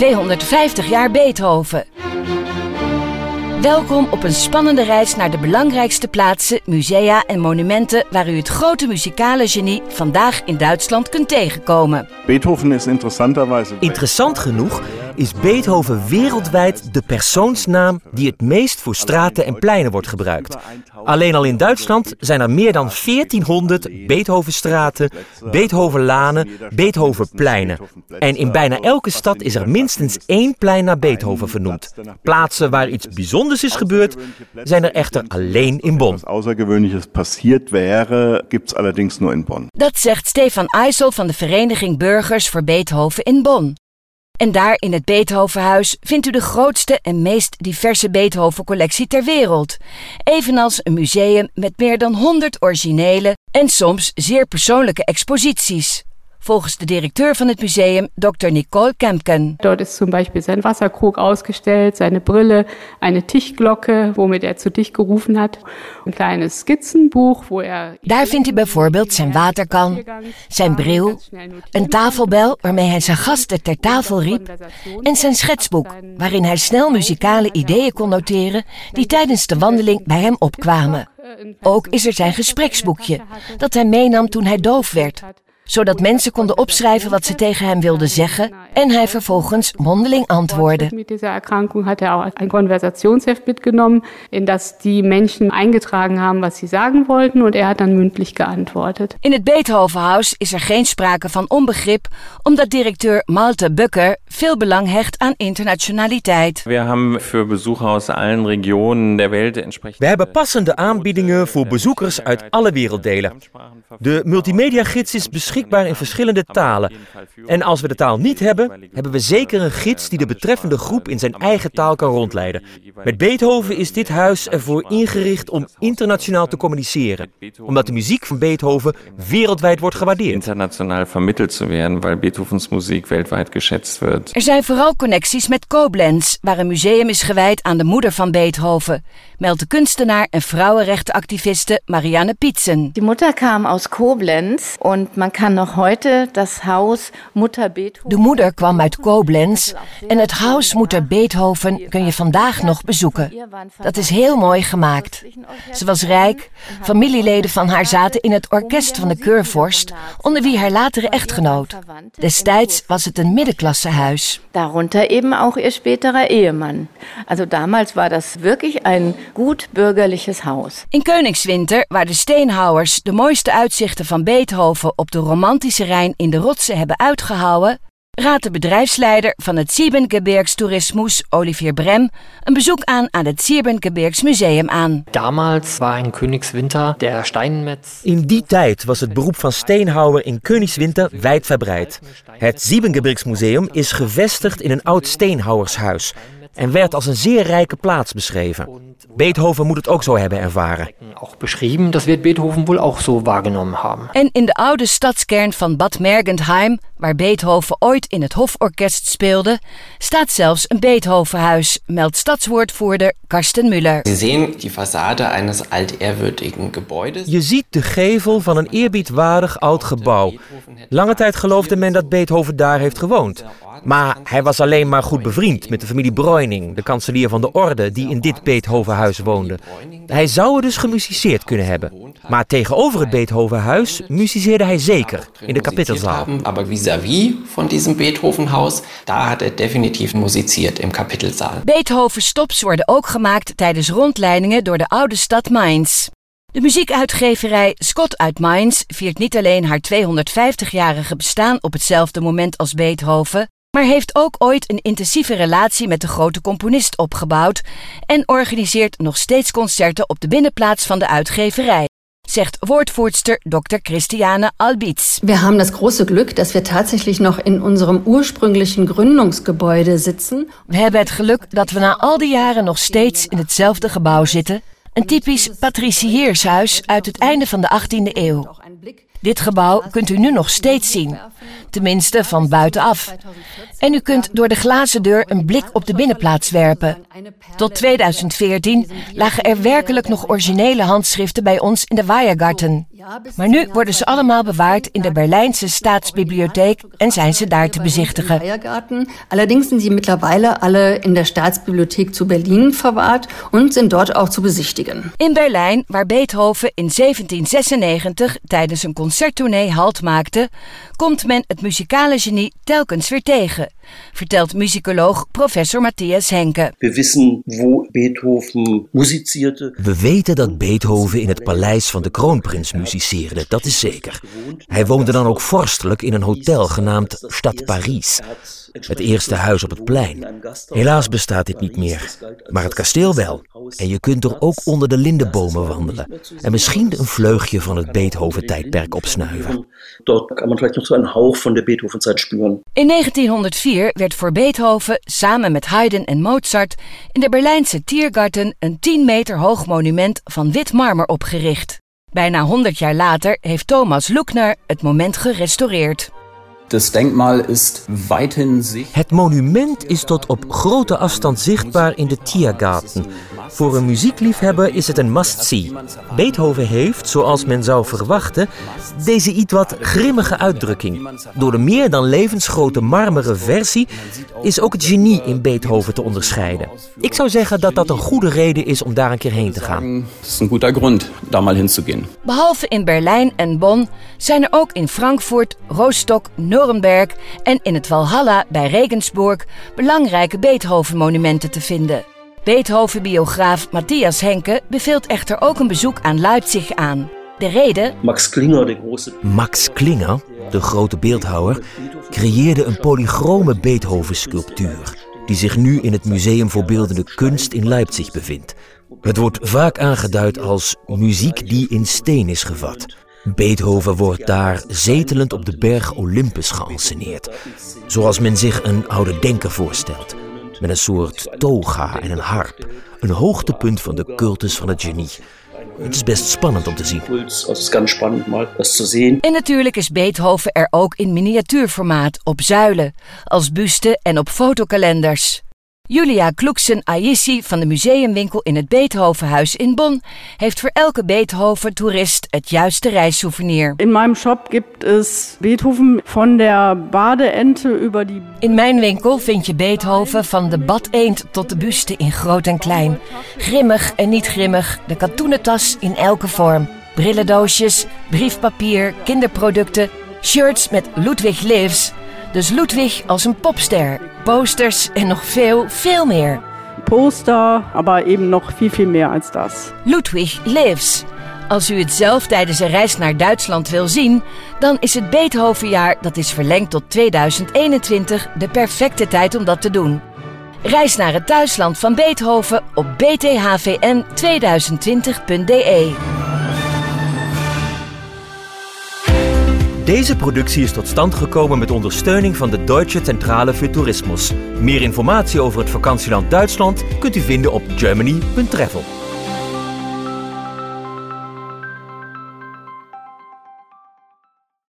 250 jaar Beethoven. Welkom op een spannende reis naar de belangrijkste plaatsen, musea en monumenten waar u het grote muzikale genie vandaag in Duitsland kunt tegenkomen. Beethoven is interessanterweise. Interessant genoeg is Beethoven wereldwijd de persoonsnaam die het meest voor straten en pleinen wordt gebruikt. Alleen al in Duitsland zijn er meer dan 1400 Beethovenstraten, Beethovenlanen, Beethovenpleinen. En in bijna elke stad is er minstens één plein naar Beethoven vernoemd. Plaatsen waar iets bijzonders is gebeurd, zijn er echter alleen in Bonn. Außergewöhnliches passiert wäre, gibt's allerdings nur in Bonn. Dat zegt Stefan Eisel van de Vereniging Burgers voor Beethoven in Bonn. En daar in het Beethovenhuis vindt u de grootste en meest diverse Beethoven-collectie ter wereld. Evenals een museum met meer dan 100 originele en soms zeer persoonlijke exposities. Volgens de directeur van het museum, Dr. Nicole Kempken. Dort ist zum Beispiel sein Wasserkrug ausgestellt, seine Brille, eine Tischglocke, womit er zu dich gerufen hat, een kleines Skizzenbuch, wo er... Daar vindt u bijvoorbeeld zijn waterkan, zijn bril, een tafelbel waarmee hij zijn gasten ter tafel riep en zijn schetsboek waarin hij snel muzikale ideeën kon noteren die tijdens de wandeling bij hem opkwamen. Ook is er zijn gespreksboekje dat hij meenam toen hij doof werd zodat mensen konden opschrijven wat ze tegen hem wilden zeggen en hij vervolgens mondeling antwoordde. Mit dieser Erkrankung hat er auch ein Konversationsheft mitgenommen, in das die Menschen eingetragen haben, was sie sagen wollten und er hat dann mündlich geantwortet. In het Beethovenhuis is er geen sprake van onbegrip, omdat directeur Malte Bucker veel belang hecht aan internationaliteit. Wir haben für Besucher aus allen Regionen der Welt entsprechend. We hebben passende aanbiedingen voor bezoekers uit alle werelddelen. De multimedia-gids is beschikbaar in verschillende talen. En als we de taal niet hebben, hebben we zeker een gids die de betreffende groep in zijn eigen taal kan rondleiden. Met Beethoven is dit huis ervoor ingericht om internationaal te communiceren, omdat de muziek van Beethoven wereldwijd wordt gewaardeerd. international vermittelt zu werden, weil Beethovens Musik weltweit geschätzt wird. Er zijn vooral connecties met Koblenz, waar een museum is gewijd aan de moeder van Beethoven, meldt de kunstenaar en vrouwenrechtenactiviste Marianne Pietzen. Die Mutter kam aus Koblenz und man kann noch heute das Haus Mutter Beethoven. De moeder kwam uit Koblenz en het huis Moeder Beethoven kun je vandaag nog bezoeken. Dat is heel mooi gemaakt. Ze was rijk, familieleden van haar zaten in het orkest van de keurvorst, onder wie haar latere echtgenoot. Destijds was het een middenklassehuis. Darunter eben auch ihr späterer Ehemann. Also damals war das wirklich ein gut bürgerliches Haus. In Koningswinter, waar de steenhouwers de mooiste uitzichten van Beethoven op de romantische Rijn in de rotsen hebben uitgehouwen, raadt de bedrijfsleider van het Siebengebirgstourismus, Olivier Brem, een bezoek aan aan het Siebengebirgsmuseum aan. Damals war in Königswinter der Steinmetz. In die tijd was het beroep van steenhouwer in Königswinter wijdverbreid. Het Siebengebirgsmuseum is gevestigd in een oud steenhouwershuis en werd als een zeer rijke plaats beschreven. Beethoven moet het ook zo hebben ervaren. Auch beschrieben, das wird Beethoven wohl auch so wahrgenommen haben. En in de oude stadskern van Bad Mergentheim, waar Beethoven ooit in het Hoforkest speelde, staat zelfs een Beethovenhuis, meldt stadswoordvoerder Karsten Müller. Sie sehen die Fassade eines altehrwürdigen Gebäudes. Je ziet de gevel van een eerbiedwaardig oud gebouw. Lange tijd geloofde men dat Beethoven daar heeft gewoond. Maar hij was alleen maar goed bevriend met de familie Breuning, de kanselier van de orde die in dit Beethovenhuis woonde. Hij zou er dus gemusiceerd kunnen hebben. Maar tegenover het Beethovenhuis musiceerde hij zeker in de kapittelzaal. Aber vis-à-vis von diesem Beethovenhaus, da hat er definitiv musiziert im Kapitelsaal. Beethoven stops worden ook gemaakt tijdens rondleidingen door de oude stad Mainz. De muziekuitgeverij Scott uit Mainz viert niet alleen haar 250-jarige bestaan op hetzelfde moment als Beethoven, maar heeft ook ooit een intensieve relatie met de grote componist opgebouwd en organiseert nog steeds concerten op de binnenplaats van de uitgeverij, zegt woordvoerster Dr. Christiane Albitz. Wir haben das große Glück, dass wir tatsächlich noch in unserem ursprünglichen Gründungsgebäude sitzen. We hebben het geluk dat we na al die jaren nog steeds in hetzelfde gebouw zitten. Een typisch patriciershuis uit het einde van de 18e eeuw. Dit gebouw kunt u nu nog steeds zien, tenminste van buitenaf. En u kunt door de glazen deur een blik op de binnenplaats werpen. Tot 2014 lagen er werkelijk nog originele handschriften bij ons in de Weiergarten. Maar nu worden ze allemaal bewaard in de Berlijnse Staatsbibliotheek en zijn ze daar te bezichtigen. Allerdings zijn ze mittlerweile alle in de Staatsbibliotheek zu Berlin verwaard en zijn dort ook te bezichtigen. In Berlijn, waar Beethoven in 1796 tijdens een concerttournee halt maakte, komt men het muzikale genie telkens weer tegen, vertelt muzikoloog professor Matthias Henke. We weten wo Beethoven. We weten dat Beethoven in het paleis van de kroonprins musiceerde, dat is zeker. Hij woonde dan ook vorstelijk in een hotel genaamd Stad Paris. Het eerste huis op het plein. Helaas bestaat dit niet meer, maar het kasteel wel. En je kunt er ook onder de lindenbomen wandelen. En misschien een vleugje van het Beethoven-tijdperk opsnuiven. Dort kan man vielleicht nog zo een hauch van de Beethoven-tijd spüren. In 1904 werd voor Beethoven samen met Haydn en Mozart in de Berlijnse Tiergarten een 10 meter hoog monument van wit marmer opgericht. Bijna 100 jaar later heeft Thomas Luckner het moment gerestaureerd. Het monument is tot op grote afstand zichtbaar in de Tiergarten. Voor een muziekliefhebber is het een must-see. Beethoven heeft, zoals men zou verwachten, deze iets wat grimmige uitdrukking. Door de meer dan levensgrote marmeren versie is ook het genie in Beethoven te onderscheiden. Ik zou zeggen dat dat een goede reden is om daar een keer heen te gaan. Das ist ein guter Grund, da mal hinzugehen. Behalve in Berlijn en Bonn zijn er ook in Frankfurt, Rostock, Nuremberg en in het Walhalla bij Regensburg belangrijke Beethoven-monumenten te vinden. Beethoven-biograaf Matthias Henke beveelt echter ook een bezoek aan Leipzig aan. De reden? Max Klinger, de große Max Klinger, de grote beeldhouwer, creëerde een polychrome Beethoven-sculptuur, die zich nu in het Museum voor Beeldende Kunst in Leipzig bevindt. Het wordt vaak aangeduid als muziek die in steen is gevat. Beethoven wordt daar zetelend op de berg Olympus geanceneerd, zoals men zich een oude denker voorstelt, met een soort toga en een harp, een hoogtepunt van de cultus van het genie. Het is best spannend om te zien. Ganz spannend. En natuurlijk is Beethoven er ook in miniatuurformaat, op zuilen, als buste en op fotokalenders. Julia Kloeksen-Ayissi van de museumwinkel in het Beethovenhuis in Bonn heeft voor elke Beethoven-toerist het juiste reissouvenir. In meinem Shop gibt es Beethoven von der Badeente über die In mijn winkel vind je Beethoven van de badeend tot de buste in groot en klein. Grimmig en niet grimmig, de katoenen tas in elke vorm. Brillendoosjes, briefpapier, kinderproducten, shirts met Ludwig Lives. Dus Ludwig als een popster, posters en nog veel, veel meer. Poster, aber eben noch viel, viel mehr als das. Ludwig Lives. Als u het zelf tijdens een reis naar Duitsland wil zien, dan is het Beethovenjaar, dat is verlengd tot 2021, de perfecte tijd om dat te doen. Reis naar het thuisland van Beethoven op bthvn2020.de. Deze productie is tot stand gekomen met ondersteuning van de Deutsche Zentrale für Tourismus. Meer informatie over het vakantieland Duitsland kunt u vinden op germany.travel.